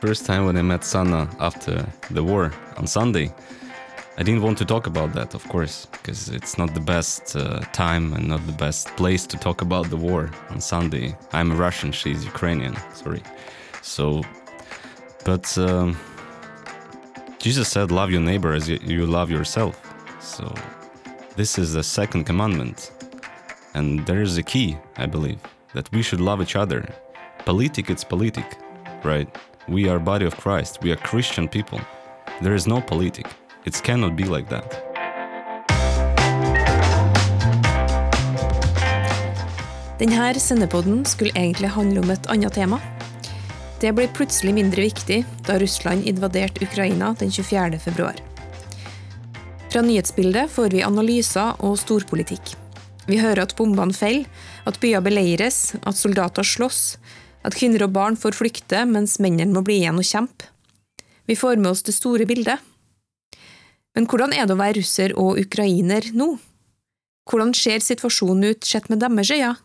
first time when I met Sanna after the war on Sunday, I didn't want to talk about that, of course, because it's not the best uh, time and not the best place to talk about the war on Sunday. I'm a Russian, she's Ukrainian, sorry. So, but um, Jesus said, Love your neighbor as you love yourself. So, this is the second commandment. And there is a key, I believe, that we should love each other. Politic, it's politic, right? We are body of Christ. We are Christian people. There is no politic. It cannot be like that. Denne sendepodden skulle egentlig handle om et annet tema. Det ble plutselig mindre viktig da Russland invaderte Ukraina den 24. februar. Fra nyhetsbildet får vi analyser og storpolitikk. Vi hører at bombene faller, at byer beleires, at soldater slåss, at kvinner og barn får flykte mens mennene må bli igjen og kjempe. Vi får med oss det store bildet. Men hvordan er det å være russer og ukrainer nå? Hvordan ser situasjonen ut sett med deres øyne?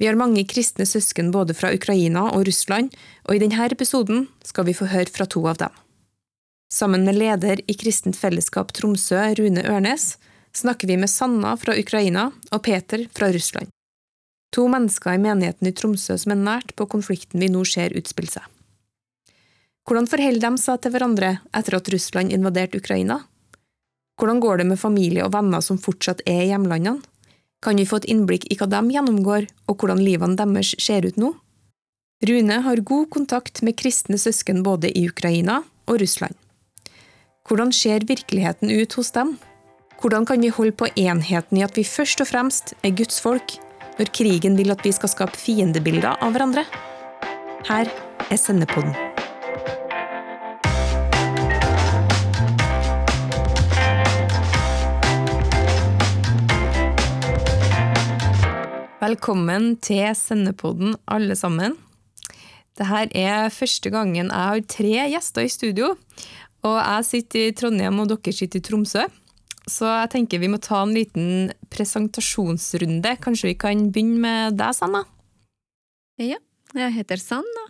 Vi har mange kristne søsken både fra Ukraina og Russland, og i denne episoden skal vi få høre fra to av dem. Sammen med leder i Kristent Fellesskap Tromsø, Rune Ørnes, snakker vi med Sanna fra Ukraina og Peter fra Russland. To mennesker i menigheten i Tromsø som er nært på konflikten vi nå ser utspille seg. Hvordan forholder de seg til hverandre etter at Russland invaderte Ukraina? Hvordan går det med familie og venner som fortsatt er i hjemlandene? Kan vi få et innblikk i hva de gjennomgår, og hvordan livene deres ser ut nå? Rune har god kontakt med kristne søsken både i Ukraina og Russland. Hvordan ser virkeligheten ut hos dem? Hvordan kan vi holde på enheten i at vi først og fremst er Guds folk, når krigen vil at vi skal skape fiendebilder av hverandre? Her er Sendepodden. Velkommen til Sendepodden, alle sammen. Dette er første gangen jeg har tre gjester i studio. Og jeg sitter i Trondheim, og dere sitter i Tromsø. Så jeg tenker vi må ta en liten presentasjonsrunde. Kanskje vi kan begynne med deg, Sanna? Ja, jeg heter Sanna.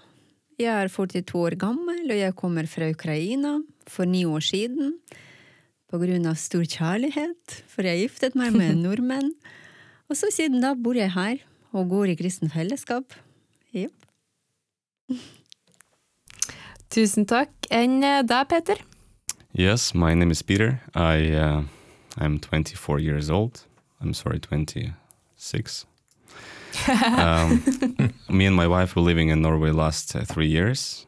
Jeg er 42 år gammel, og jeg kommer fra Ukraina for ni år siden. På grunn av stor kjærlighet, for jeg giftet meg med en nordmenn. Og så siden da bor jeg her og går i kristen fellesskap. Yep. Tusen takk. Enn eh, deg, Peter? Yes, my name is Peter. I uh, I'm 24 years old. I'm sorry, 26. um, me and my wife were living in Norway last uh, three years.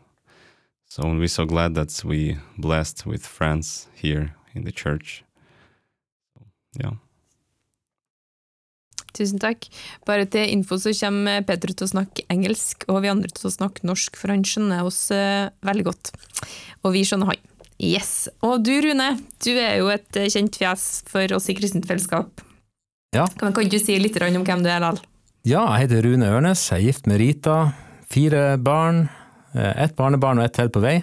So we're so glad that we blessed with friends here in the church. Yeah. Tusen takk. Bare til info så kommer Peter til å snakke engelsk, og vi andre til å snakke norsk, for han skjønner oss uh, veldig godt. Og vi skjønner han. Yes. Og du Rune, du er jo et eh, kjent fjes for oss i Kristent Fellesskap. Ja. Kan, kan du si litt om hvem du er, Lal? Ja, jeg heter Rune Ørnes, jeg er gift med Rita. Fire barn. Eh, ett barnebarn og ett til på vei.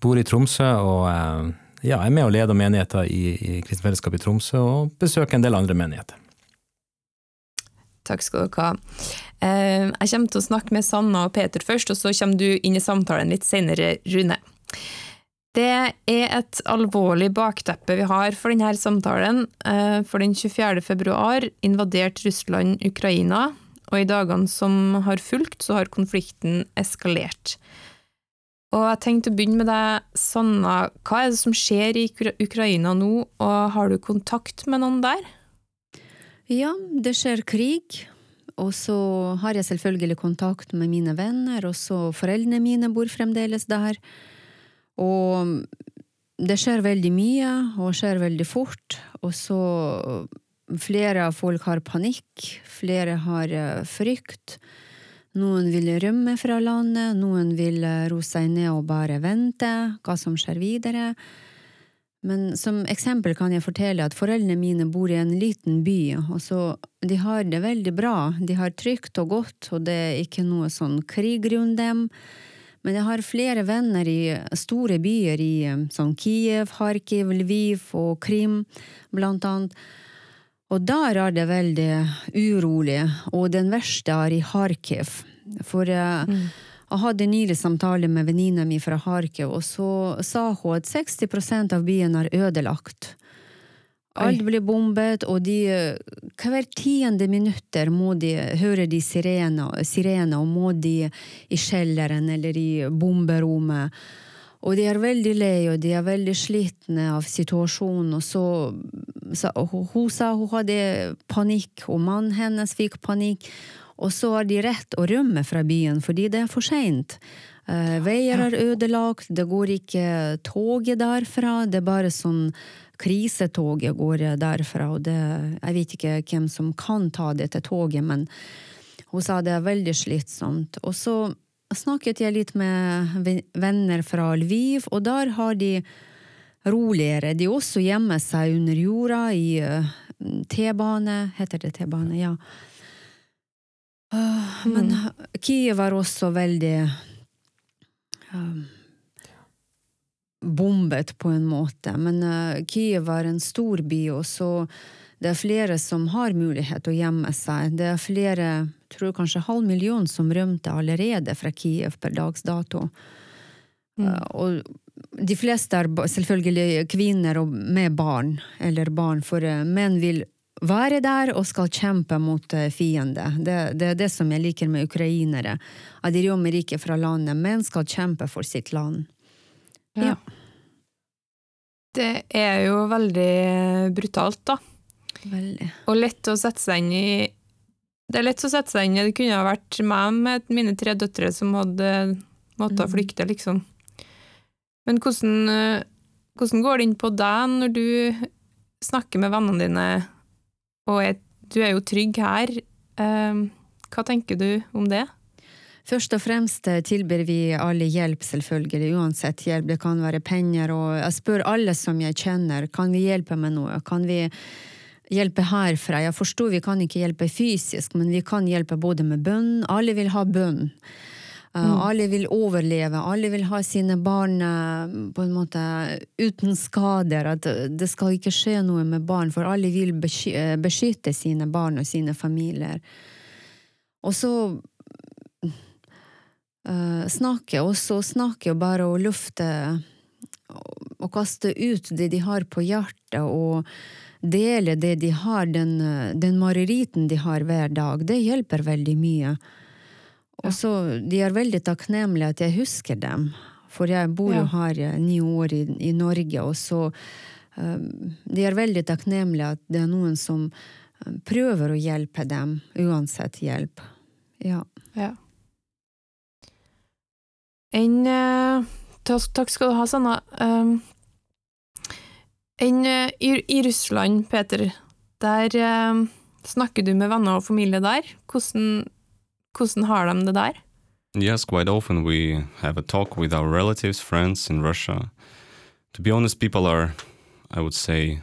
Bor i Tromsø og ja, er med og leder menigheter i, i Kristent Fellesskap i Tromsø, og besøker en del andre menigheter. Takk skal dere ha. Eh, jeg kommer til å snakke med Sanna og Peter først, og så kommer du inn i samtalen litt senere, Rune. Det er et alvorlig bakteppe vi har for denne samtalen. Eh, for den 24. februar invaderte Russland Ukraina, og i dagene som har fulgt, så har konflikten eskalert. Og jeg tenkte å begynne med deg, Sanna. Hva er det som skjer i Ukraina nå, og har du kontakt med noen der? Ja, det skjer krig. Og så har jeg selvfølgelig kontakt med mine venner, og så foreldrene mine bor fremdeles der. Og det skjer veldig mye, og skjer veldig fort. Og så flere folk har panikk, flere har eh, frykt. Noen vil rømme fra landet, noen vil eh, roe seg ned og bare vente hva som skjer videre. Men som eksempel kan jeg fortelle at foreldrene mine bor i en liten by, og så de har det veldig bra. De har trygt og godt, og det er ikke noe sånn krig rundt dem. Men jeg har flere venner i store byer i som Kiev, Kharkiv, Lviv og Krim, blant annet. Og der er det veldig urolig, og den verste er i Kharkiv. For mm. Jeg hadde nylig samtale med venninna mi fra Kharkiv, og så sa hun at 60% av byen er ødelagt. Alt blir bombet, og de, hver tiende minutter må de høre de sirener, sirener, og må de i kjelleren eller i bomberommet. Og de er veldig lei, og de er veldig slitne av situasjonen. Og så, så hun, hun sa hun hadde panikk, og mannen hennes fikk panikk. Og så har de rett å rømme fra byen, fordi det er for seint. Uh, veier er ødelagt, det går ikke toget derfra. Det er bare sånn krisetoget går derfra, og det, jeg vet ikke hvem som kan ta dette toget, men hun sa det er veldig slitsomt. Og så snakket jeg litt med venner fra Lviv, og der har de roligere. De også gjemmer seg under jorda i uh, T-bane, heter det T-bane, ja. Uh, men mm. Kiev er også veldig um, bombet på en måte. Men uh, Kiev er en stor by, og så det er flere som har mulighet å gjemme seg. Det er flere, tror kanskje halv million, som rømte allerede fra Kiev per dags dato. Mm. Uh, og de fleste er selvfølgelig kvinner med barn, eller barn, for uh, menn vil være der og skal kjempe mot fiende. Det, det, er det som jeg liker med ukrainere. At de rømmer ikke fra landet, men skal kjempe for sitt land. Ja. Det er jo veldig brutalt, da. Veldig. Og lett å sette seg inn i Det er lett å sette seg inn i Det kunne ha vært meg med mine tre døtre som hadde måttet mm. flykte, liksom. Men hvordan, hvordan går det inn på deg når du snakker med vennene dine, og er, du er jo trygg her? Eh, hva tenker du om det? Først og fremst eh, tilbyr vi alle hjelp, selvfølgelig, uansett hjelp. Det kan være penger, og jeg spør alle som jeg kjenner, kan vi hjelpe med noe? Kan vi hjelpe herfra? Jeg forstår vi kan ikke hjelpe fysisk, men vi kan hjelpe både med bønn. Alle vil ha bønn. Eh, mm. Alle vil overleve, alle vil ha sine barn eh, på en måte uten skader. At det skal ikke skje noe med barn, for alle vil beskytte sine barn og sine familier. Og så uh, snakke, og så snakke bare å lufte og kaste ut det de har på hjertet, og dele det de har, den, den mareriten de har hver dag. Det hjelper veldig mye. Og så, De er veldig takknemlige at jeg husker dem, for jeg bor jo her ni år i, i Norge, og så um, De er veldig takknemlige at det er noen som prøver å hjelpe dem, uansett hjelp. Ja. ja. Enn uh, Takk skal du ha, Sanna. Um, enn uh, i, Russland, Peter, der uh, snakker du med venner og familie der. Hvordan, hvordan har de det der? Yes, quite often we have a talk with our relatives, friends in Russia. To be honest, people are, I would say,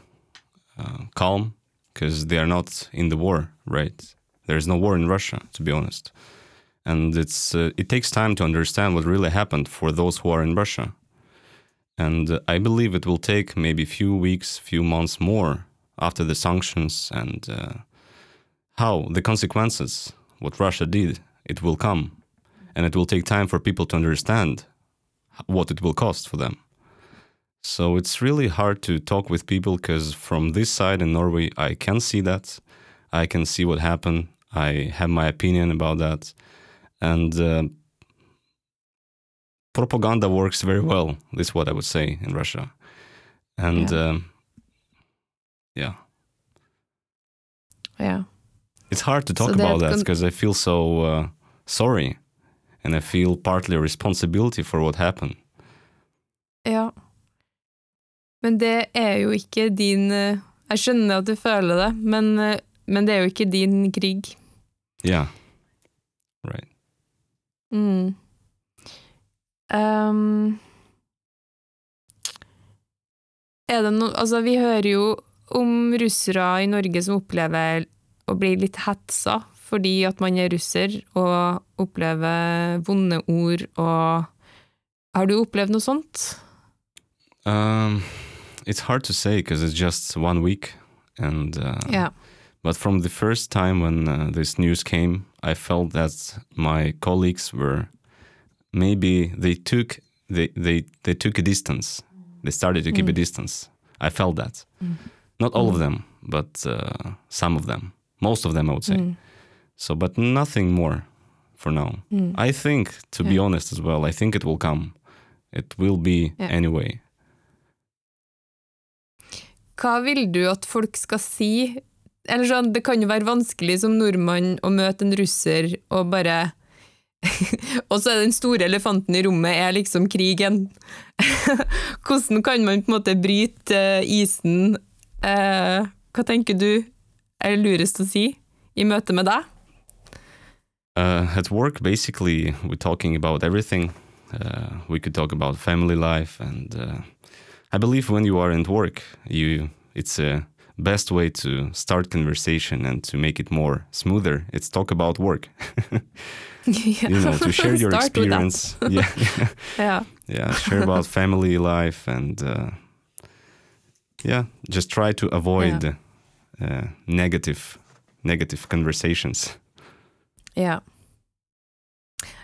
uh, calm because they are not in the war, right? There is no war in Russia, to be honest and it's uh, it takes time to understand what really happened for those who are in Russia. And uh, I believe it will take maybe a few weeks, few months more after the sanctions and uh, how the consequences, what Russia did, it will come. And it will take time for people to understand what it will cost for them. So it's really hard to talk with people because from this side in Norway, I can see that. I can see what happened. I have my opinion about that and uh, propaganda works very well. This is what I would say in Russia, and yeah, um, yeah. yeah. It's hard to talk so about that because I feel so uh, sorry, and I feel partly a responsibility for what happened. Ja. Men det er jo ikke din uh, Jeg skjønner at du føler det, men, uh, men det er jo ikke din krig. Yeah. Right. Mm. Um, er det noe Altså, vi hører jo om russere i Norge som opplever å bli litt hetsa fordi at man er russer og opplever vonde ord og Har du opplevd noe sånt? Um, it's hard to say because it's just one week, and uh, yeah. But from the first time when uh, this news came, I felt that my colleagues were maybe they took they they, they took a distance. They started to keep a mm. distance. I felt that. Mm. Not all of mm. them, but uh, some of them. Most of them, I would say. So, but nothing more for now. I think, to be honest as well, I think it will come. It will be Yeah. anyway. Hva vil du at folk skal si? Eller sånn, det kan jo være vanskelig som nordmann å møte en russer og bare Og så er den store elefanten i rommet er liksom krigen. Hvordan kan man på en måte bryte eh, isen? Eh, hva tenker du er lurest å si i møte med deg? Uh, at work, basically, we're talking about everything. Uh, we could talk about family life, and uh, I believe when you are at work, you it's a best way to start conversation and to make it more smoother. It's talk about work. you know, to share your Start with that. experience. yeah, Ja. yeah, share about family life, and uh, yeah, just try to avoid uh, negative negative conversations. yeah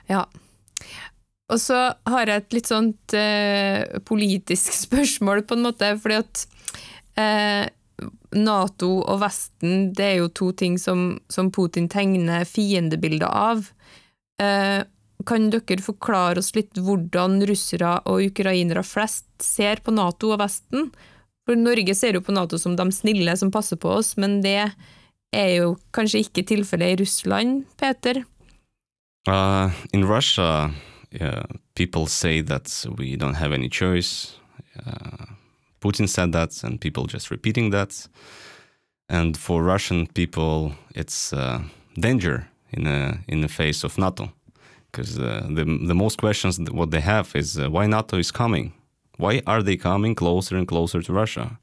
yeah Og så har jeg et litt sånt eh, politisk spørsmål, på en måte, fordi at eh, Nato og Vesten, det er jo to ting som, som Putin tegner fiendebilder av. Eh, kan dere forklare oss litt hvordan russere og ukrainere flest ser på Nato og Vesten? For Norge ser jo på Nato som de snille som passer på oss, men det er jo kanskje ikke tilfellet i Russland, Peter? Uh, in Russia, yeah, people say that we don't have any choice. Uh, Putin said that, and people just repeating that. And for Russian people, it's uh, danger in a, in the face of NATO, because uh, the the most questions what they have is uh, why NATO is coming, why are they coming closer and closer to Russia,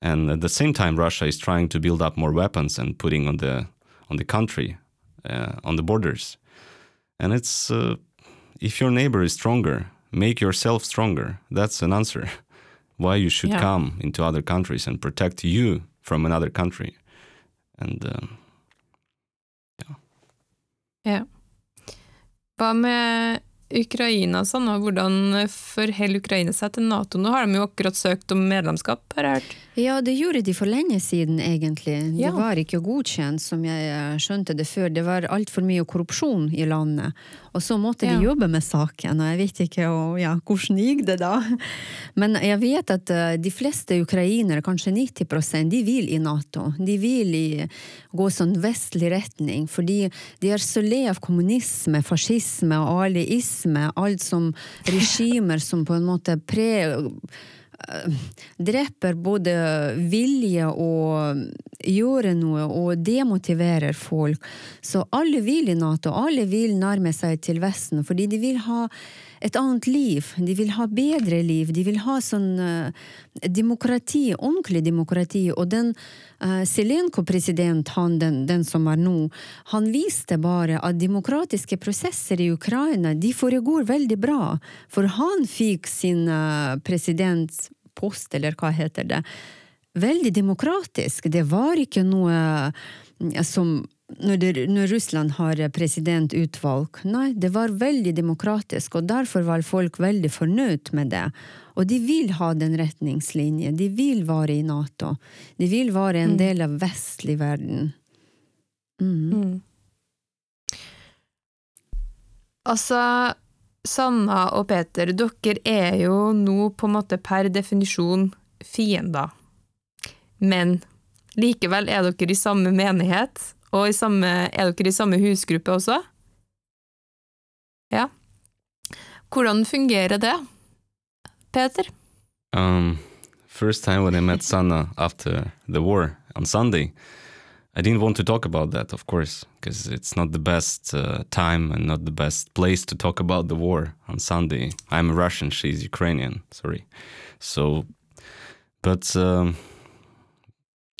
and at the same time Russia is trying to build up more weapons and putting on the on the country, uh, on the borders. And it's uh, if your neighbor is stronger, make yourself stronger. That's an answer. Why you should Yeah. come into other countries and protect you from another country. And um, yeah Hva med Ukraina, sånn, og Hvordan forholder Ukraina seg til Nato? Nå har de jo akkurat søkt om medlemskap, har jeg hørt. Ja, det gjorde de for lenge siden, egentlig. Ja. Det var ikke godkjent, som jeg eh, skjønte det før. Det var altfor mye korrupsjon i landet. Og så måtte Ja. de jobbe med saken, og jeg vet ikke og, ja, hvordan gikk det da. Men jeg vet at eh, de fleste ukrainere, kanskje 90% de vil i Nato. De vil i, gå sånn vestlig retning, fordi de er så lei av kommunisme, fascisme og aliisme, alt som regimer som på en måte pre dreper både vilje og gjøre noe og demotiverer folk. Så alle vil i Nato, alle vil nærme seg til Vesten, fordi de vil ha et annet liv. De vil ha bedre liv. De vil ha sånn uh, demokrati, ordentlig demokrati. Og den uh, Zelenko-president, han den, den som er nå, han viste bare at demokratiske prosesser i Ukraina de foregår veldig bra. For han fikk sin uh, presidentpost, eller hva heter det, veldig demokratisk. Det var ikke noe eh, som når, det, når Russland har presidentutvalg. Nei, det var veldig demokratisk, og derfor var folk veldig fornøyd med det. Og de vil ha den retningslinjen. De vil være i Nato. De vil være en del av vestlig verden. Mm. Altså, Sanna og Peter, dere er jo nå på en måte per definisjon fiender. Men likevel er dere i samme menighet, og samme, er dere i samme husgruppe også? Ja. Hvordan fungerer det, Peter? um, first time when I met Sanna after the war on Sunday, I didn't want to talk about that, of course, because it's not the best uh, time and not the best place to talk about the war on Sunday. I'm a Russian, she's Ukrainian, sorry. So, but um,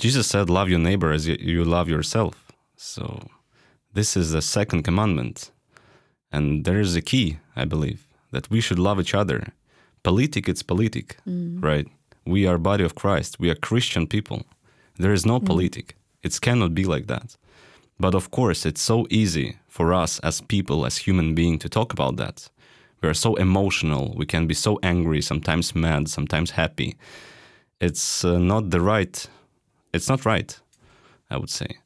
Jesus said, Love your neighbor as you love yourself. So, this is the second commandment. And there is a key, I believe, that we should love each other. Politic, it's politic, right? We are body of Christ. We are Christian people. There is no politic. It cannot be like that. But of course, it's so easy for us as people, as human beings, to talk about that. We are so emotional. We can be so angry, sometimes mad, sometimes happy. It's uh, not the right. It's not right, I would say.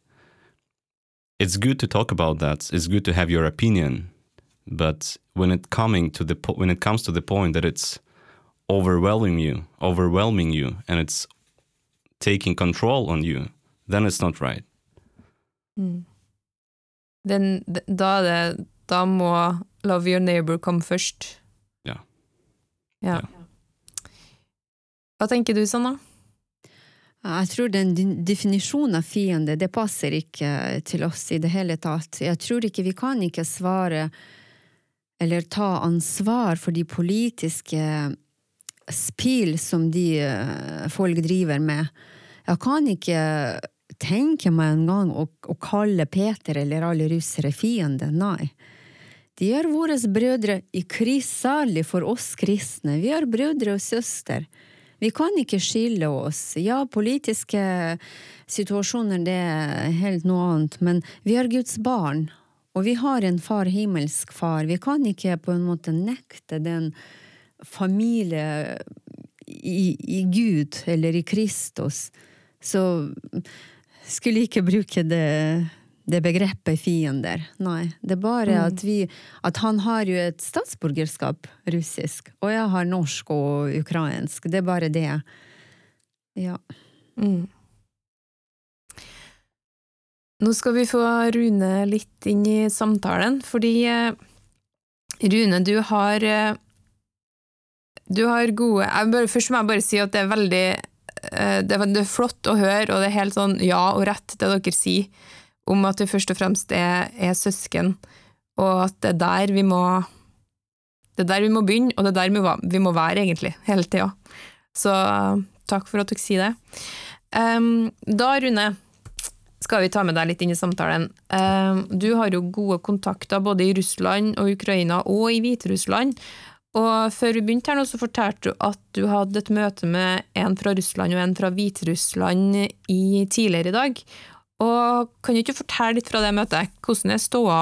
It's good to talk about that. It's good to have your opinion, but when it coming to the po- when it comes to the point that it's overwhelming you, overwhelming you, and it's taking control on you, then it's not right. Den, d- da er det Da må love your neighbor komme først. Ja. Ja. Ja. Hva tenker du, Sanna? Jeg tror den definisjonen av fiende, det passer ikke til oss i det hele tatt. Jeg tror ikke vi kan ikke svare eller ta ansvar for de politiske spill som de eh, folk driver med. Jeg kan ikke tenke meg engang å, å kalle Peter eller alle russere fiende, nei. De er våre brødre i kris særlig for oss kristne. Vi er brødre og søster. Vi kan ikke skille oss. Ja, politiske situasjoner, det er helt noe annet, men vi er Guds barn, og vi har en far, himmelsk far. Vi kan ikke på en måte nekte den familie i, i Gud eller i Kristus. Så skulle ikke bruke det, det begrepet fiender. Nei, det er bare at vi At han har jo et statsborgerskap, russisk, og jeg har norsk og ukrainsk. Det er bare det. Ja. Mm. Nå skal vi få Rune litt inn i samtalen, fordi eh, Rune, du har eh, Du har gode bare, Først må jeg bare si at det er veldig eh, det er, det er flott å høre, og det er helt sånn ja og rett det dere sier, om at det først og fremst er, er søsken, og at det er der vi må det er der vi må begynne, og det er der vi vi må være, egentlig, hele tida. Så takk for at dere sier det. Um, da, Rune, skal vi ta med deg litt inn i samtalen. Um, du har jo gode kontakter både i Russland og Ukraina og i Hviterussland. Og før vi begynte her nå, så fortalte du at du hadde et møte med en fra Russland og en fra Hviterussland i, tidligere i dag. Og kan du ikke fortelle litt fra det møtet? Hvordan er ståa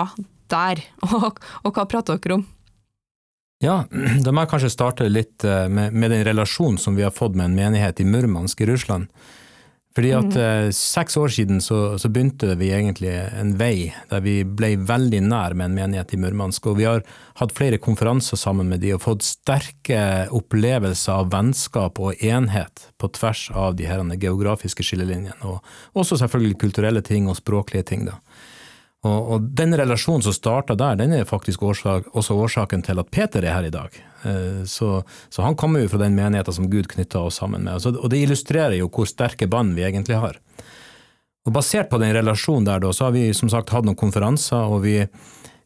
der, og, og hva prater dere om? Ja, da må jeg kanskje starte litt eh, med, med den relasjonen som vi har fått med en menighet i Murmansk i Russland. Fordi at eh, seks år siden så, så begynte vi egentlig en vei der vi ble veldig nær med en menighet i Murmansk. Og vi har hatt flere konferanser sammen med de og fått sterke opplevelser av vennskap og enhet på tvers av de her geografiske skillelinjene. Og også selvfølgelig kulturelle ting og språklige ting. da. Og, og den relasjonen som starta der, den er faktisk årsak, også årsaken til at Peter er her i dag. Eh, Så, så han kommer jo fra den menigheten som Gud knytta oss sammen med. Så, og det illustrerer jo hvor sterke bånd vi egentlig har. Og Basert på den relasjonen der, da, så har vi som sagt hatt noen konferanser, og vi,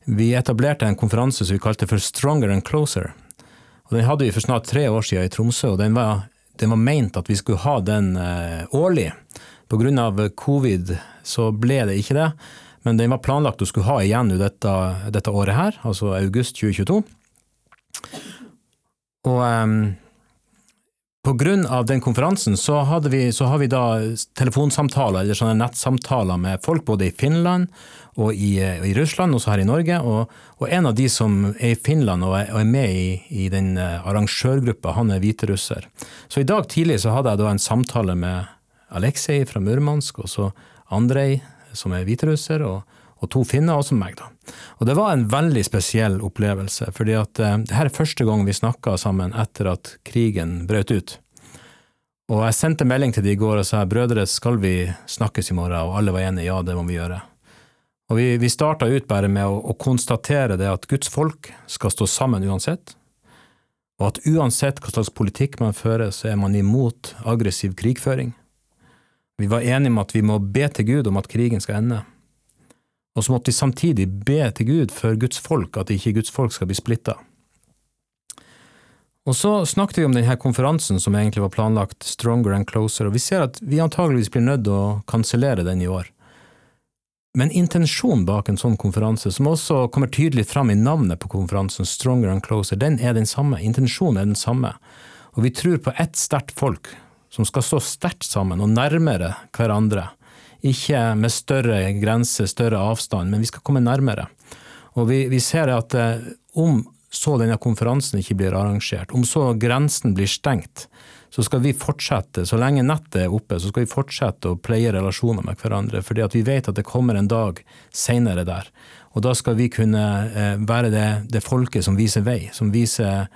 vi etablerte en konferanse som vi kalte for Stronger and Closer. Og Den hadde vi for snart tre år siden i Tromsø, og den var, den var meint at vi skulle ha den eh, årlig. Av covid så ble det ikke det. Men den var planlagt å skulle ha igjen dette, dette året her, altså august 2022. Og um, på grunn av den konferansen så, vi, så har vi da telefonsamtaler eller sånne nettsamtaler med folk både i Finland og i, i Russland, også her i Norge. Og, og, en av de som er i Finland og er, og er med i, i den arrangørgruppa, han er hviterusser. Så i dag tidlig så hadde jeg da en samtale med Aleksej fra Murmansk, og så Andrej som er hviterusser, og, og to finner, og så meg, da. Og det var en veldig spesiell opplevelse, fordi at eh, det her er første gang vi snakka sammen etter at krigen brøt ut. Og jeg sendte melding til de i går og sa brødre, skal vi snakkes i morgen? Og alle var enige, ja, det må vi gjøre. Og vi, vi starta ut bare med å, å konstatere det at Guds folk skal stå sammen uansett, og at uansett hva slags politikk man fører, så er man imot aggressiv krigføring. Vi var enige om at vi må be til Gud om at krigen skal ende. Og så måtte vi samtidig be til Gud for Guds folk, at ikke Guds folk skal bli splitta. Og så snakket vi om denne konferansen som egentlig var planlagt Stronger and Closer, og vi ser at vi antageligvis blir nødt til å kansellere den i år. Men intensjonen bak en sånn konferanse, som også kommer tydelig fram i navnet på konferansen, Stronger and Closer, den er den samme. Intensjonen er den samme. Og vi tror på ett sterkt folk, som skal stå sterkt sammen og nærmere hverandre. Ikke med større grenser, større avstand, men vi skal komme nærmere. Og vi, vi ser at eh, om så denne konferansen ikke blir arrangert, om så grensen blir stengt, så skal vi fortsette, så lenge nettet er oppe, så skal vi fortsette å pleie relasjoner med hverandre, fordi vi vet at det kommer en dag seinere der. Og da skal vi kunne eh, være det, det folket som viser vei, som viser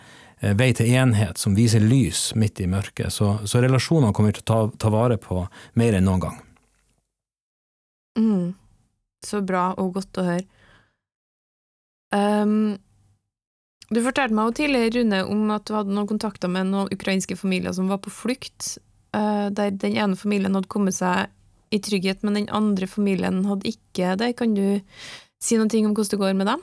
vei til enhet, som viser lys midt i mørket. Så, så relasjonene kommer vi til å ta, ta, vare på mer enn noen gang. Mm. Så bra og godt å høre. Um, du fortalte meg jo tidligere, Rune, om at du hadde noen kontakter med noen ukrainske familier som var på flukt, uh, der den ene familien hadde kommet seg i trygghet, men den andre familien hadde ikke det. Kan du si noe om hvordan det går med dem?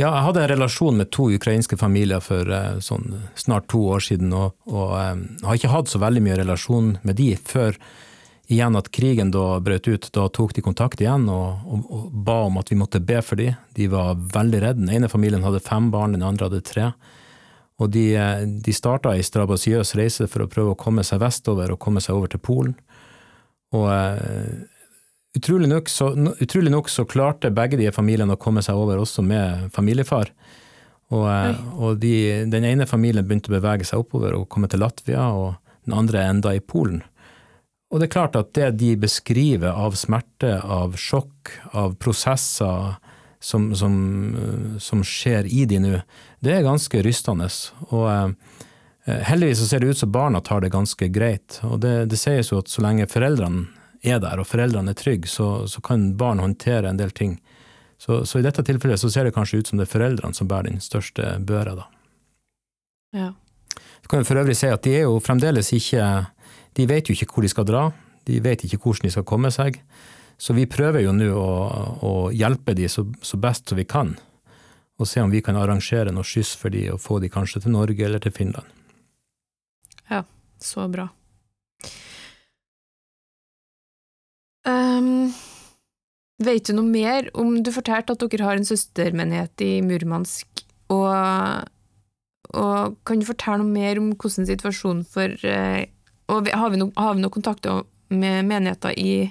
Ja, jeg hadde en relasjon med to ukrainske familier for uh, sånn snart to år siden, og, og um, har ikke hatt så veldig mye relasjon med de før igjen at krigen da brøt ut, da tok de kontakt igjen og, og, og, ba om at vi måtte be for de. De var veldig redde. Den ene familien hadde fem barn, den andre hadde tre. Og de, de starta ei strabasiøs reise for å prøve å komme seg vestover og komme seg over til Polen. Og utrolig, nok så, utrolig nok så klarte begge de familiene å komme seg over, også med familiefar. Og, uh, og de, den ene familien begynte å bevege seg oppover og komme til Latvia, og den andre enda i Polen. Og det er klart at det de beskriver av smerte, av sjokk, av prosesser som, som, som skjer i de nå, det er ganske rystende. Og eh, heldigvis så ser det ut som barna tar det ganske greit. Og det, det sies jo at så lenge foreldrene er der, og foreldrene er trygge, så, så kan barn håndtere en del ting. Så, så, i dette tilfellet så ser det kanskje ut som det er foreldrene som bærer den største børa, da. Ja. Så kan vi for øvrig si at de er jo fremdeles ikke de vet jo ikke hvor de skal dra, de vet ikke hvordan de skal komme seg. Så vi prøver jo nå å, å, hjelpe de så, så, best som vi kan, og se om vi kan arrangere noe skyss for de og få de kanskje til Norge eller til Finland. Ja, så bra. Um, vet du noe mer om Du fortalte at dere har en søstermenighet i Murmansk, og, og kan du fortelle noe mer om hvordan situasjonen for uh, og har vi, noen noe kontakt med menigheter i,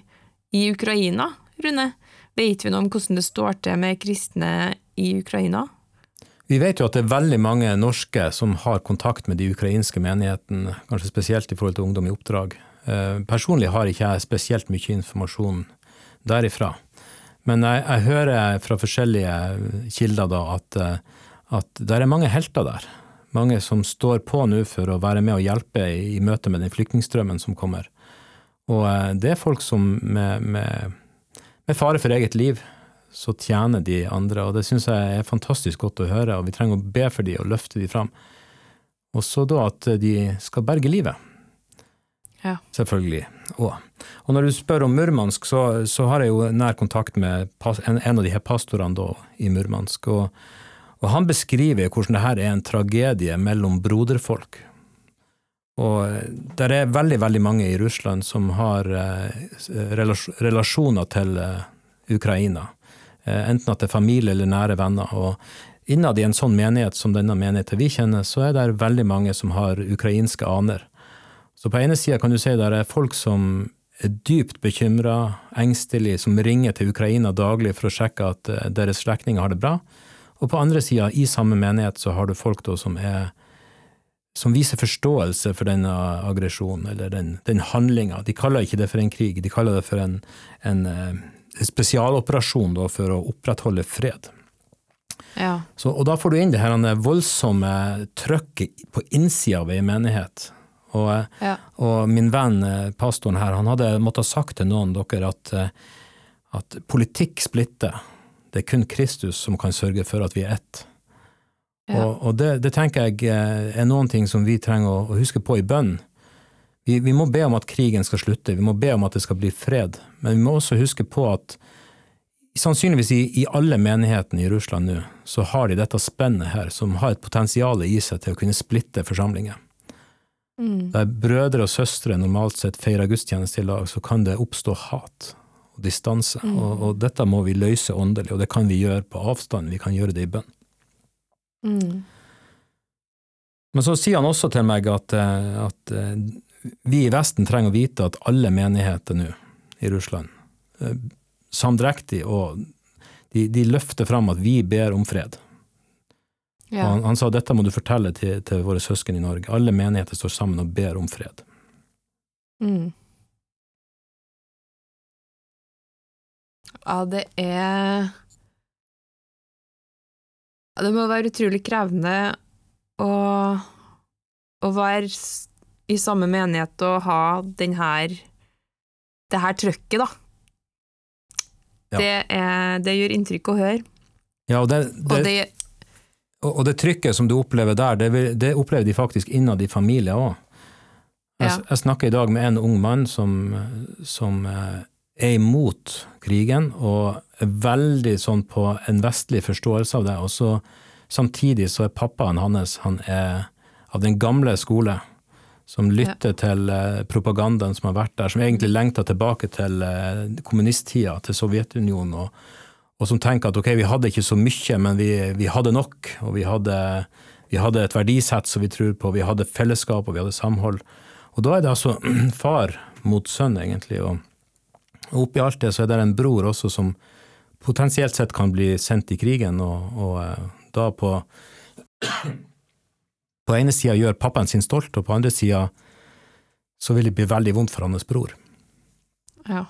i, Ukraina, Rune? Vet vi noe om hvordan det står til med kristne i Ukraina? Vi vet jo at det er veldig mange norske som har kontakt med de ukrainske menighetene, kanskje spesielt i forhold til Ungdom i oppdrag. Eh, personlig har ikke jeg spesielt mye informasjon derifra. Men jeg, jeg hører fra forskjellige kilder da at, eh, at det er mange helter der mange som står på nå for å være med og hjelpe i, i møte med den flyktningstrømmen som kommer. Og eh, det er folk som med, med, med, fare for eget liv, så tjener de andre. Og det syns jeg er fantastisk godt å høre, og vi trenger å be for de og løfte de fram. Og så da at de skal berge livet. Ja. Selvfølgelig. Og, og når du spør om Murmansk, så, så, har jeg jo nær kontakt med en, en av de her pastorene da, i Murmansk. og og han beskriver hvordan dette er en tragedie mellom broderfolk. Og det er veldig, veldig mange i Russland som har eh, relasjoner til eh, Ukraina. Eh, enten at det er familie eller nære venner. Og innad i en sånn menighet som denne menigheten vi kjenner, så er det veldig mange som har ukrainske aner. Så på ene sida kan du si det er folk som er dypt bekymra, engstelige, som ringer til Ukraina daglig for å sjekke at deres slektninger har det bra. Og på andre sida, i samme menighet, så har du folk som er som viser forståelse for denne aggresjonen, eller den, den handlinga. De kaller ikke det for en krig, de kaller det for en, en, en eh, spesialoperasjon da, for å opprettholde fred. Ja. Så, og da får du inn det her voldsomme trøkket på innsida av ei menighet. Og, ja. og, min venn eh, pastoren her, han hadde måttet ha sagt til noen dere at, eh, at politikk splitter. Det er kun Kristus som kan sørge for at vi er ett. Ja. Og, og det, det, tenker jeg eh, er noen ting som vi trenger å, å huske på i bønn. Vi, vi, må be om at krigen skal slutte, vi må be om at det skal bli fred, men vi må også huske på at sannsynligvis i, i alle menighetene i Russland nå, så har de dette spennet her, som har et potensial i seg til å kunne splitte forsamlinger. Mm. Der brødre og søstre normalt sett feirer gudstjeneste i lag, så kan det oppstå hat og distanse. Mm. Og, og, dette må vi løse åndelig, og det kan vi gjøre på avstand, vi kan gjøre det i bønn. Mm. Men så sier han også til meg at, eh, at, eh, vi i Vesten trenger å vite at alle menigheter nå i Russland, eh, samdrektig, og de, de løfter fram at vi ber om fred. Og Ja. han, han sa dette må du fortelle til, til våre søsken i Norge. Alle menigheter står sammen og ber om fred. Mm. Ja, det er Det må være utrolig krevende å, å være i samme menighet og ha den her det her trøkket, da. Ja. Det, er, det gjør inntrykk å høre. Ja, og det, Og det, det, og det trykket som du opplever der, det, det opplever de faktisk innad i familier òg. Jeg, Ja. jeg snakker i dag med en ung mann som, som eh, er imot krigen, og er veldig sånn på en vestlig forståelse av det. Og så samtidig så er pappaen hans han er av den gamle skole, som lytter til eh, propagandaen som har vært der, som egentlig lengter tilbake til eh, kommunisttida, til Sovjetunionen, og, og som tenker at ok, vi hadde ikke så mye, men vi, vi hadde nok, og vi hadde, vi hadde et verdisett som vi tror på, vi hadde fellesskap, og vi hadde samhold. Og da er det altså far mot sønn, egentlig, og oppi alt det så er det en bror også som potensielt sett kan bli sendt i krigen, og, og eh, da på På ene sida gjør pappaen sin stolt, og på andre sida så vil det bli veldig vondt for hans bror. ja.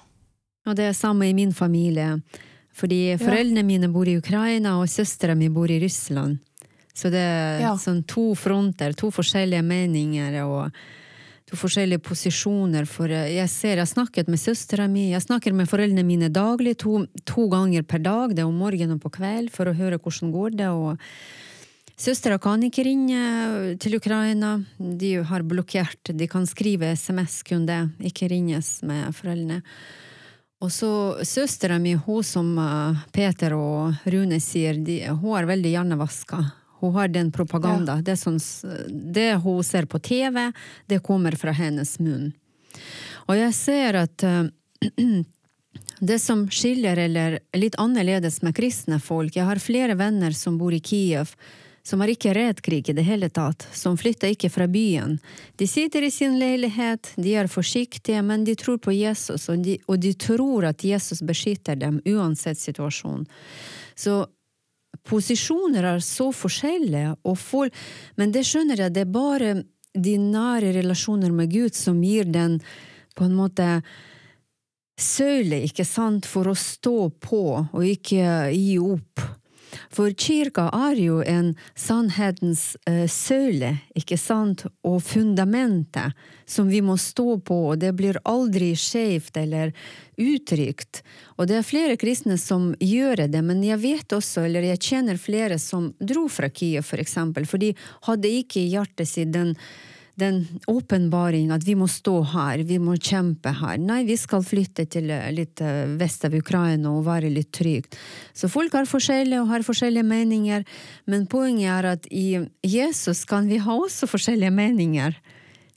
Og det er samme i min familie. Fordi foreldrene mine bor i Ukraina, og søstera mi bor i Russland. Så det er Ja. sånn to fronter, to forskjellige meninger og to forskjellige posisjoner. For jeg ser, jeg snakket med søstera mi, jeg snakker med foreldrene mine daglig, to, to ganger per dag, det er om morgenen og på kveld, for å høre hvordan går det og Søstera kan ikke ringe til Ukraina, de har blokkert, de kan skrive SMS, kun det, ikke ringes med foreldrene. Og så søstera mi, hun som eh, Peter og Rune sier, de, hun er veldig hjernevaska. Hun har den propaganda. Det, er sånn, det hun ser på TV, det kommer fra hennes munn. Og jeg ser at eh, det som skiller eller er litt annerledes med kristne folk Jeg har flere venner som bor i Kiev, som har ikke redd krig i det hele tatt, som flytter ikke fra byen. De sitter i sin leilighet, de er forsiktige, men de tror på Jesus, og de, og de tror at Jesus beskytter dem uansett situasjon. Så posisjoner er så forskjellige, folk, men det skjønner jeg, det er bare de nære relasjoner med Gud som gir den på en måte søyle, ikke sant, for å stå på og ikke gi opp. For kirka er jo en sannhetens eh, søyle, ikke sant, og fundamentet som vi må stå på, og det blir aldri skjevt eller utrygt. Og det er flere kristne som gjør det, men jeg vet også, eller jeg kjenner flere som dro fra Kiev, for eksempel, for de hadde ikke i hjertet sitt den den åpenbaring at vi må stå her, vi må kjempe her. Nei, vi skal flytte til eh, litt eh, vest av Ukraina og være litt trygt. Så folk har forskjellige og har forskjellige meninger, men poenget er at i Jesus kan vi ha også forskjellige meninger.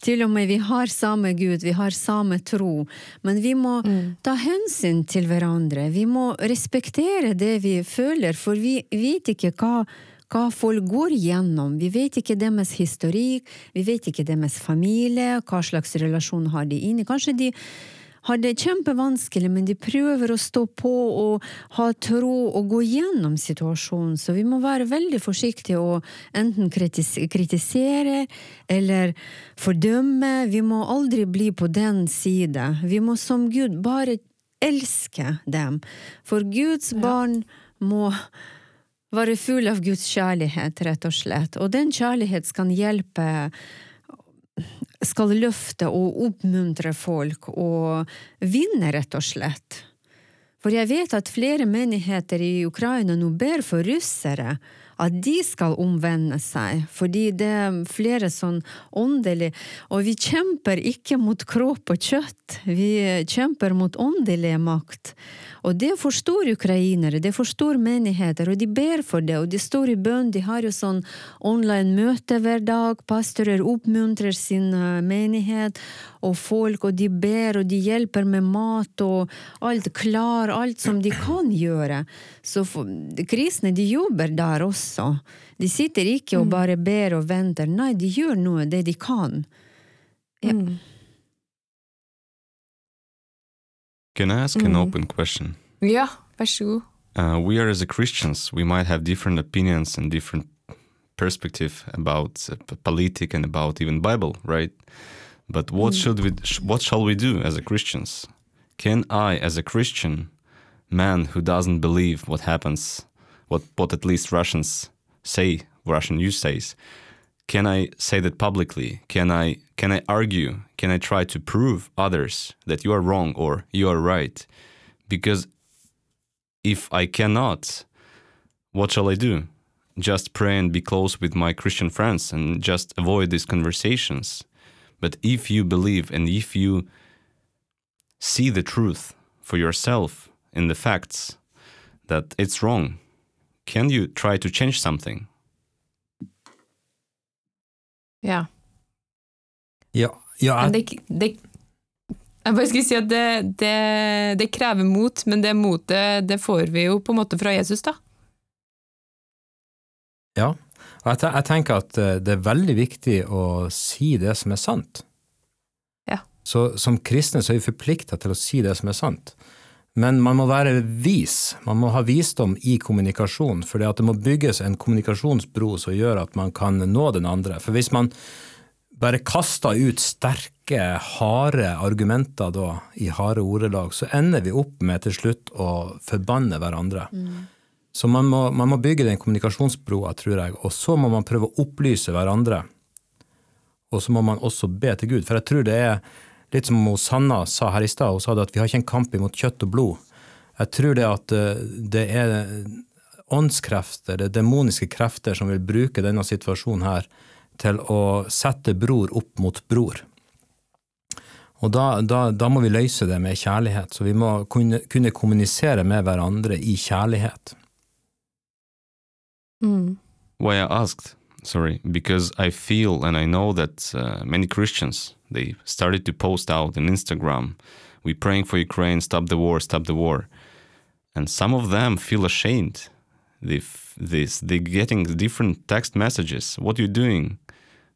Til og med vi har samme Gud, vi har samme tro, men vi må ta hensyn til hverandre. Vi må respektere det vi føler, for vi vet ikke hva hva folk går gjennom. Vi vet ikke deres historikk, vi vet ikke deres familie, hva slags relasjon har de inni. Kanskje de har det kjempevanskelig, men de prøver å stå på og ha tro og gå gjennom situasjonen. Så vi må være veldig forsiktige og enten kritisere eller fordømme. Vi må aldri bli på den side. Vi må som Gud bare elske dem. For Guds barn må være full av Guds kjærlighet, rett og slett. Og den kjærlighet skal hjelpe skal løfte og oppmuntre folk og vinne, rett og slett. For jeg vet at flere menigheter i Ukraina nå ber for russere, at de skal omvende seg, fordi det er flere sånn åndelig Og vi kjemper ikke mot kropp og kjøtt, vi kjemper mot åndelig makt. Og det forstår ukrainere, det forstår menigheter, og de ber for det, og de står i bønn, de har jo sånn online møte hver dag, pastorer oppmuntrer sin eh, menighet og folk, og de ber, og de hjelper med mat og alt klar, alt som de kan gjøre. Så for, de kristne, de jobber der også. De sitter ikke og bare ber og venter, nei, de gjør noe, det de kan. Ja. Mm. Can I ask an Mm. open question? Vær så god. Uh, we are as a Christians, we might have different opinions and different perspective about uh, and about even Bible, right? But what should we? sh- What shall we do as a Christians? Can I, as a Christian man who doesn't believe what happens, what what at least Russians say, Russian news says, can I say that publicly? Can I can I argue? Can I try to prove others that you are wrong or you are right? Because if I cannot, what shall I do? Just pray and be close with my Christian friends and just avoid these conversations. But if you believe and if you see the truth for yourself in the facts that it's wrong, can you try to change something? Ja. Ja, ja jeg, det, det Jeg bare skulle si at det, det, det krever mot, men det motet det får vi jo på en måte fra Jesus, da. ja. Og jeg, jeg tenker at eh, det er veldig viktig å si det som er sant. Ja. Så som kristne så er vi forplikta til å si det som er sant. Men man må være vis, man må ha visdom i kommunikasjon, for det må bygges en kommunikasjonsbro som gjør at man kan nå den andre. For hvis man bare kaster ut sterke, harde argumenter da, i harde ordelag, så ender vi opp med til slutt å forbanne hverandre. Så man må, man må bygge den kommunikasjonsbroa, tror jeg, og så må man prøve å opplyse hverandre. Og så må man også be til Gud, for jeg tror det er litt som hos Sanna sa her i stad, hun sa det at vi har ikke en kamp imot kjøtt og blod. Jeg tror det at eh, det er åndskrefter, det er demoniske krefter som vil bruke denne situasjonen her til å sette bror opp mot bror. Og da, da, da må vi løse det med kjærlighet, så vi må kunne, kunne kommunisere med hverandre i kjærlighet. Why I asked, sorry, because I feel and I know that uh, many Christians they started to post out on Instagram, "We praying for Ukraine, stop the war, stop the war," and some of them feel ashamed. They f- this they getting different text messages. What are you doing?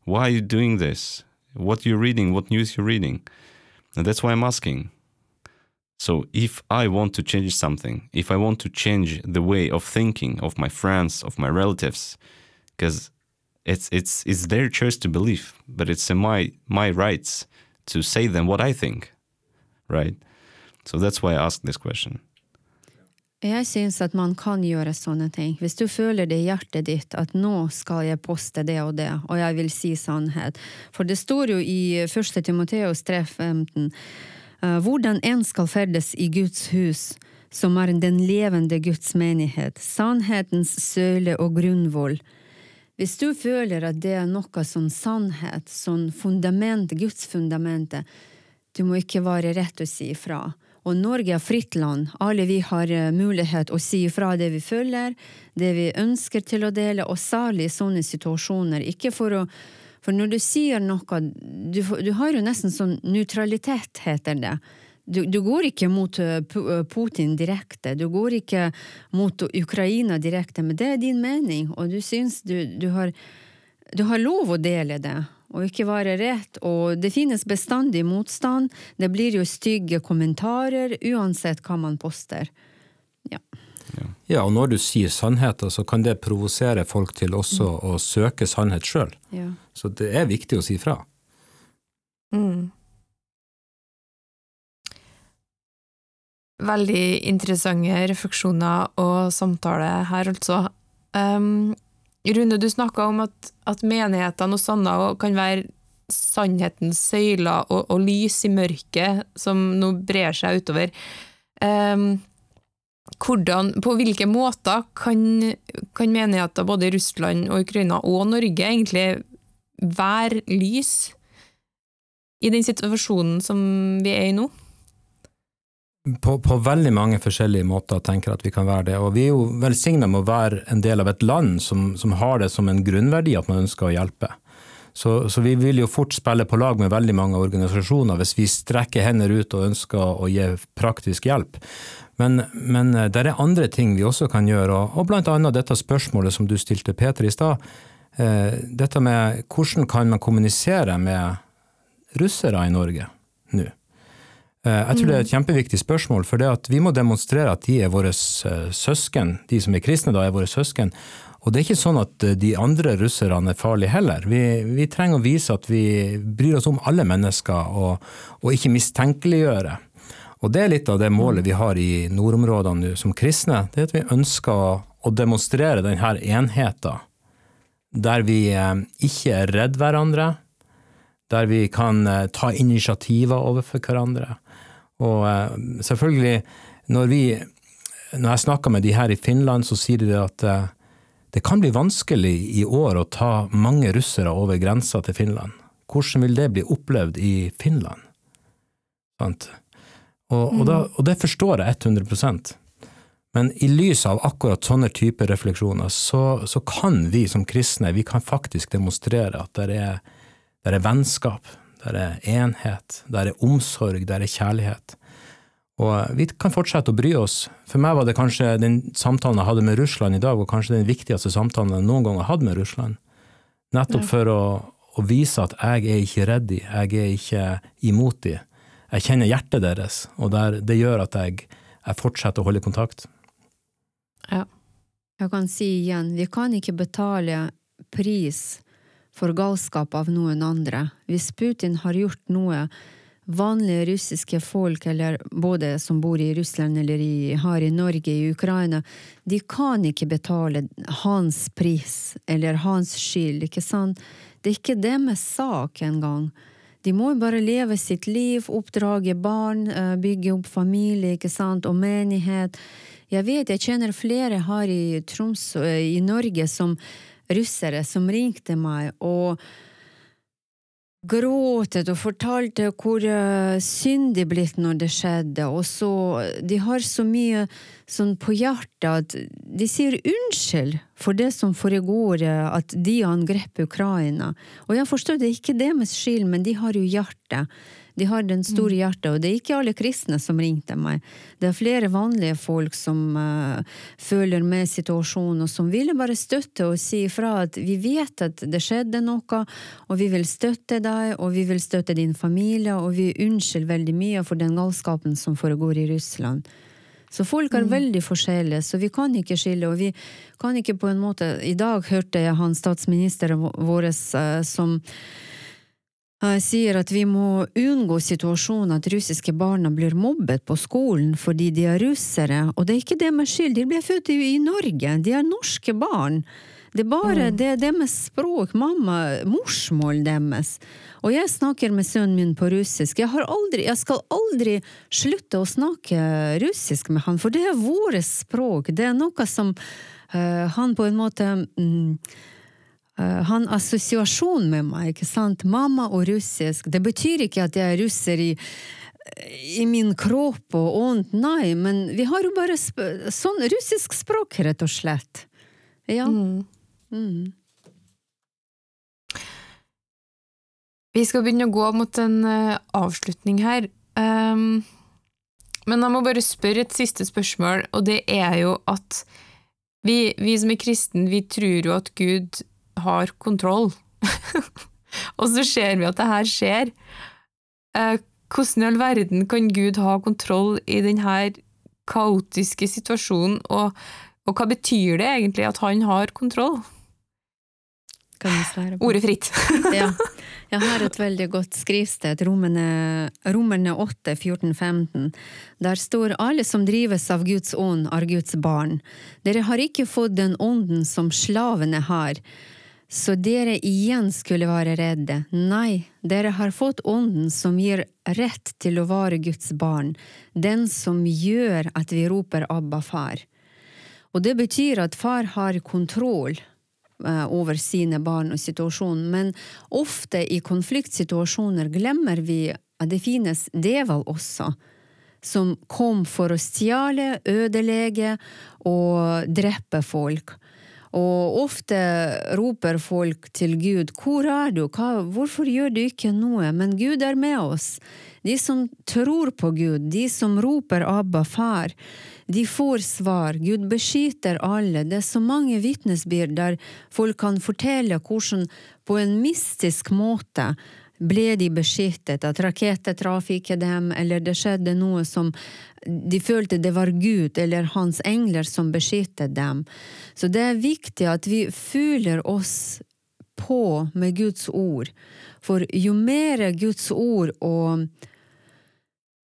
Why are you doing this? What you reading? What news you reading? And that's why I'm asking. So if I want to change something, if I want to change the way of thinking of my friends, of my relatives, because it's it's it's their choice to believe, but it's my my rights to say them what I think, right? So that's why I asked this question. Jeg syns at man kan gjøre sånne ting. Hvis du føler det i hjertet ditt at nå skal jeg poste det og det, og jeg vil si sannhet. For det står jo i 1. Timoteos 3,15 eh, hvordan en skal ferdes i Guds hus, som er den levende Guds menighet, sannhetens søle og grunnvoll. Hvis du føler at det er noe som sannhet, som fundament, Guds fundamentet, du må ikke være rett å si ifra. Og Norge er fritt land. Alle vi har eh, mulighet å si ifra det vi føler, det vi ønsker til å dele, og særlig i sånne situasjoner. Ikke for å For når du sier noe Du, du har jo nesten sånn nøytralitet, heter det. Du, du går ikke mot eh, eh, Putin direkte, du går ikke mot Ukraina direkte, men det er din mening, og du syns du, du har du har lov å dele det, og ikke være rett, og det finnes bestandig motstand, det blir jo stygge kommentarer uansett hva man poster. Ja. Ja, og når du sier sannheter, så kan det provosere folk til også å søke sannhet sjøl. ja. Så det er viktig å si fra. Mm. Veldig interessante refleksjoner og samtale her, altså. Um, Rune, du snakka om at, at menighetene og Sanna kan være sannhetens søyler og, og lys i mørket som nå brer seg utover. Um, hvordan, på hvilke måter kan, kan menigheter både i Russland og Ukraina og Norge egentlig være lys i den situasjonen som vi er i nå? På, på veldig mange forskjellige måter tenker at vi kan være det. Og vi er jo velsigna med å være en del av et land som, som har det som en grunnverdi at man ønsker å hjelpe. Så, så vi vil jo fort spille på lag med veldig mange organisasjoner hvis vi strekker hender ut og ønsker å gi praktisk hjelp. Men, men det er andre ting vi også kan gjøre, og, og annet dette spørsmålet som du stilte Peter i stad. Eh, dette med hvordan kan man kommunisere med russere i Norge nå? Eh, Jeg tror det er et kjempeviktig spørsmål, for det at vi må demonstrere at de er våre eh, søsken, de som er kristne da er våre søsken, Og det er ikke sånn at de andre russerne er farlige heller. Vi, vi trenger å vise at vi bryr oss om alle mennesker, og, og, ikke mistenkeliggjøre. Og det er litt av det målet vi har i nordområdene nå som kristne. Det er at vi ønsker å demonstrere denne enheten. Der vi eh, ikke er redd hverandre, der vi kan eh, ta initiativer overfor hverandre. Og eh, selvfølgelig, når vi når jeg snakker med de her i Finland, så sier de at det kan bli vanskelig i år å ta mange russere over grensa til Finland. Hvordan vil det bli opplevd i Finland? Og, og, da, og, det forstår jeg 100 Men i lys av akkurat sånne typer refleksjoner, så, så, kan vi som kristne vi kan faktisk demonstrere at det er, det er vennskap, det er enhet, det er omsorg, det er kjærlighet. Og vi kan fortsette å bry oss. For meg var det kanskje den samtalen jeg hadde med Russland i dag, og kanskje den viktigste samtalen jeg noen gang har hatt med Russland. Nettopp for å, å, vise at jeg er ikke redd de, jeg er ikke imot de. Jeg kjenner hjertet deres, og der, det gjør at jeg, jeg fortsetter å holde kontakt. Ja. Jeg kan si igjen, vi kan ikke betale pris for galskap av noen andre. Hvis Putin har gjort noe vanlige russiske folk, eller både som bor i Russland eller i, har i Norge, i Ukraina, de kan ikke betale hans pris eller hans skyld, ikke sant? Det er ikke deres sak engang. De må jo bare leve sitt liv, oppdrage barn, eh, bygge opp familie ikke sant, og menighet. Jeg vet, jeg kjenner flere her i Troms, eh, i Norge, som russere, som ringte meg. og gråtet og fortalte hvor uh, synd de blitt når det skjedde, og så De har så mye sånn på hjertet at de sier unnskyld for det som foregår, eh, at de angrep Ukraina. Og jeg forstår det ikke deres skyld, men de har jo hjertet. De har den store mm. hjertet, og det er ikke alle kristne som ringte meg. Det er flere vanlige folk som uh, føler med situasjonen, og som ville bare støtte og si ifra at vi vet at det skjedde noe, og vi vil støtte deg, og vi vil støtte din familie, og vi unnskylder veldig mye for den galskapen som foregår i Russland. Så folk er mm. veldig forskjellige, så vi kan ikke skille. Og vi kan ikke på en måte I dag hørte jeg han statsministeren vår uh, som sier at vi må unngå situasjonen at russiske barna blir mobbet på skolen fordi de er russere, og det er ikke deres skyld, de ble født i Norge, de er norske barn. Det er bare mm. det er deres språk, mamma, morsmål deres. Og jeg snakker med sønnen min på russisk. Jeg, aldri, jeg skal aldri slutte å snakke russisk med han, for det er vårt språk. Det er noe som uh, han på en måte um, Uh, han assosiasjon med meg, ikke sant? Mamma og russisk. Det betyr ikke at jeg er russer i, i min kropp og ånd, nei, men vi har jo bare sånn russisk språk, rett og slett. Ja. Mm. Mm. Vi skal begynne å gå mot en uh, avslutning her. Um, men jeg må bare spørre et siste spørsmål, og det er jo at vi, vi som er kristne, vi tror jo at Gud har kontroll. og så ser vi at det her skjer. Eh, hvordan i all verden kan Gud ha kontroll i denne kaotiske situasjonen, og, og hva betyr det egentlig at han har kontroll? Ordet fritt. ja. Jeg har et veldig godt skrivsted, Romerne, Romerne 8, 14, 15. Der står alle som drives av Guds ånd, er Guds barn. Dere har ikke fått den ånden som slavene har så dere igjen skulle være redde. Nei, dere har fått Ånden som gir rett til å være Guds barn, den som gjør at vi roper Abba, far. Og det betyr at far har kontroll eh, over sine barn og situasjonen, men ofte i konfliktsituasjoner glemmer vi at det finnes devil også, som kom for å stjele, ødelegge og drepe folk. Og ofte roper folk til Gud, hvor er du, Hva, hvorfor gjør du ikke noe? Men Gud er med oss. De som tror på Gud, de som roper Abba, far, de får svar. Gud beskytter alle. Det er så mange vitnesbyrd der folk kan fortelle hvordan på en mystisk måte ble de beskyttet, at raketter traff ikke dem, eller det skjedde noe som de følte det var Gud eller hans engler som beskyttet dem. Så det er viktig at vi føler oss på med Guds ord, for jo mer Guds ord og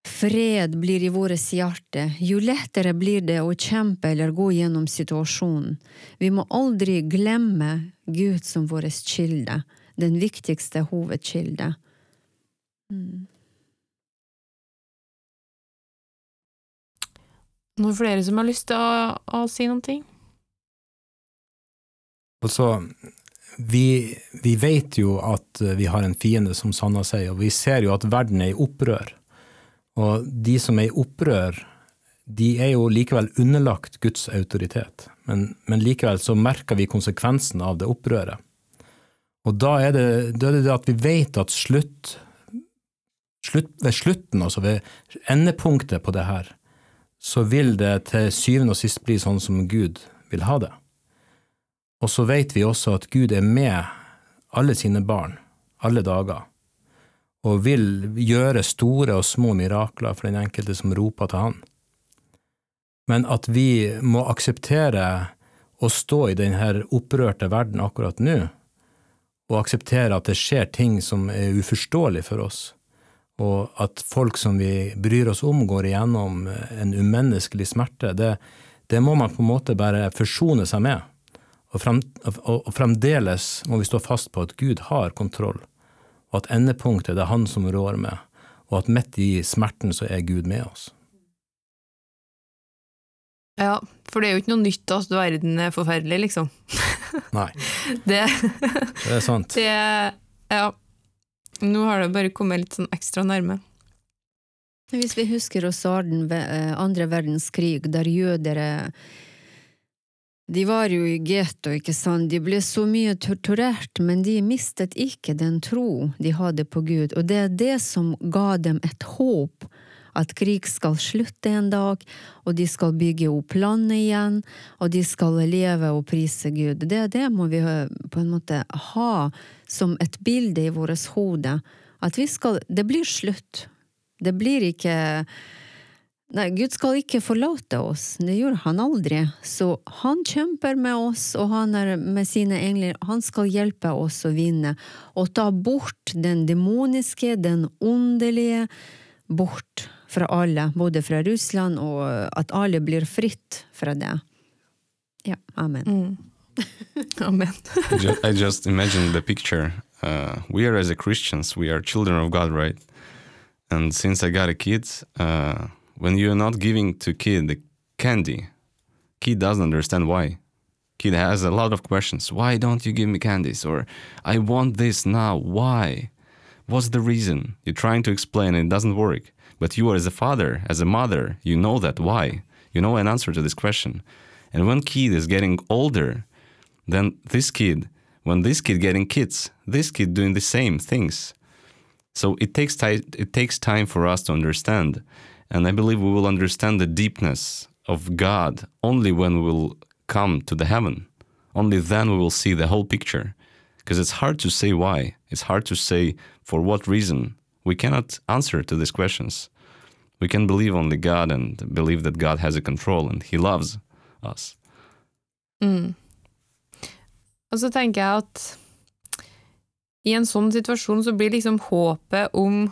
fred blir i vårt hjerte, jo lettere blir det å kjempe eller gå gjennom situasjonen. Vi må aldri glemme Gud som vår kilde den viktigste hovedkilde. Mm. Noen flere som har lyst til å, å si noen ting? Altså, vi, vi, vet jo at vi har en fiende, som Sanna sier, og vi ser jo at verden er i opprør. Og de som er i opprør, de er jo likevel underlagt Guds autoritet. Men, men likevel så merker vi konsekvensen av det opprøret. Og da er det, da er det at vi vet at slutt, slutt, ved slutten, altså ved endepunktet på det her, så vil det til syvende og sist bli sånn som Gud vil ha det. Og så vet vi også at Gud er med alle sine barn, alle dager, og vil gjøre store og små mirakler for den enkelte som roper til Han. Men at vi må akseptere å stå i denne opprørte verden akkurat nå, og akseptere at det skjer ting som er uforståelig for oss, og at folk som vi bryr oss om, går igjennom en umenneskelig smerte, det, det må man på en måte bare forsone seg med. Og, frem, og, fremdeles må vi stå fast på at Gud har kontroll, og at endepunktet det er Han som rår med, og at midt i smerten så er Gud med oss. Ja, for det er jo ikke noe nytt at verden er forferdelig, liksom. Nei. det, det er sant. Det, ja. Nå har det bare kommet litt sånn ekstra nærme. Hvis vi husker også eh, andre verdenskrig, der jødere de var jo i getto, ikke sant, de ble så mye torturert, men de mistet ikke den tro de hadde på Gud, og det er det som ga dem et håp at krig skal slutte en dag, og de skal bygge opp landet igjen, og de skal leve og prise Gud. Det, det må vi på en måte ha som et bilde i vårt hode. At vi skal Det blir slutt. Det blir ikke Nei, Gud skal ikke forlate oss, det gjør han aldri. Så han kjemper med oss, og han er med sine engler, han skal hjelpe oss å vinne, og ta bort den demoniske, den åndelige, bort fra alle, både fra Russland, og at alle blir fritt fra det. Ja, amen. Mm. amen. I, just, I just imagine the picture. Uh, we are as a Christians, we are children of God, right? And since I got a kid, uh, when you're not giving to kid the candy, kid doesn't understand why. Kid has a lot of questions. Why don't you give me candies? Or I want this now. Why? What's the reason? You're trying to explain and it doesn't work. But you, are as a father, as a mother, you know that. Why? You know an answer to this question. And when kid is getting older, then this kid, when this kid getting kids, this kid doing the same things. So it takes time. It takes time for us to understand, and I believe we will understand the deepness of God only when we will come to the heaven. Only then we will see the whole picture, because it's hard to say why. It's hard to say for what reason. We cannot answer to these questions. We can believe only God and believe that God has a control and He loves us. Mm. Og så tenker jeg at i en sånn situasjon så blir liksom håpet om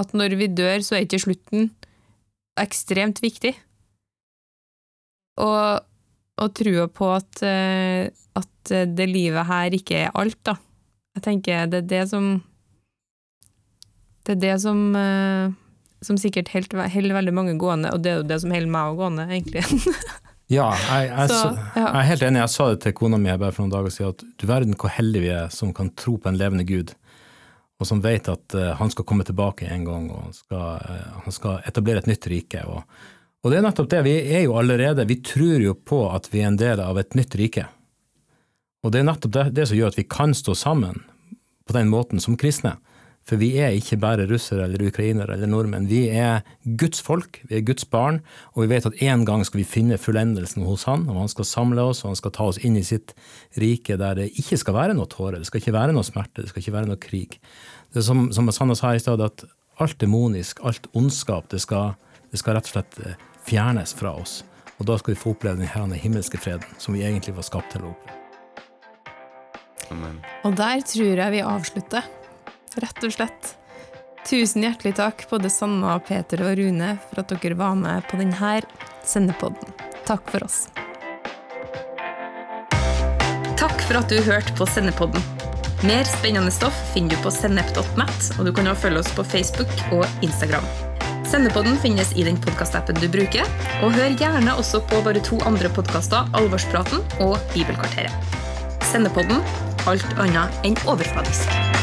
at når vi dør, så er ikke slutten ekstremt viktig. Og, og trua på at, eh, at det livet her ikke er alt, da. Jeg tenker det er det som Det er det som eh, som sikkert holder veldig mange gående, og det er jo det som holder meg gående, egentlig. ja, jeg, jeg, så, ja, jeg, er helt enig. Jeg sa det til kona mi bare for noen dager siden, at du verden hvor heldige vi er som kan tro på en levende Gud, og som vet at uh, han skal komme tilbake en gang, og han skal, uh, han skal etablere et nytt rike. Og, og, det er nettopp det. Vi er jo allerede Vi tror jo på at vi er en del av et nytt rike. Og det er nettopp det, det som gjør at vi kan stå sammen på den måten som kristne. For vi er ikke bare russere eller ukrainere eller nordmenn. Vi er Guds folk, vi er Guds barn, og vi vet at en gang skal vi finne fullendelsen hos Han, og Han skal samle oss, og Han skal ta oss inn i sitt rike der det ikke skal være noe tårer, det skal ikke være noe smerte, det skal ikke være noe krig. Det er som, som Sanna sa i stad, at alt demonisk, alt ondskap, det skal, det skal rett og slett eh, fjernes fra oss. Og da skal vi få oppleve den himmelske freden som vi egentlig var skapt til å oppleve. Amen. Og der tror jeg vi avslutter rett og slett. Tusen hjertelig takk, både Sanna, Peter og Rune, for at dere var med på denne sendepodden. Takk for oss. Takk for at du hørte på Sendepodden. Mer spennende stoff finner du på sennep.net, og du kan også følge oss på Facebook og Instagram. Sendepodden finnes i den podkastappen du bruker, og hør gjerne også på våre to andre podkaster, Alvorspraten og Bibelkvarteret. Sendepodden alt annet enn overfladisk.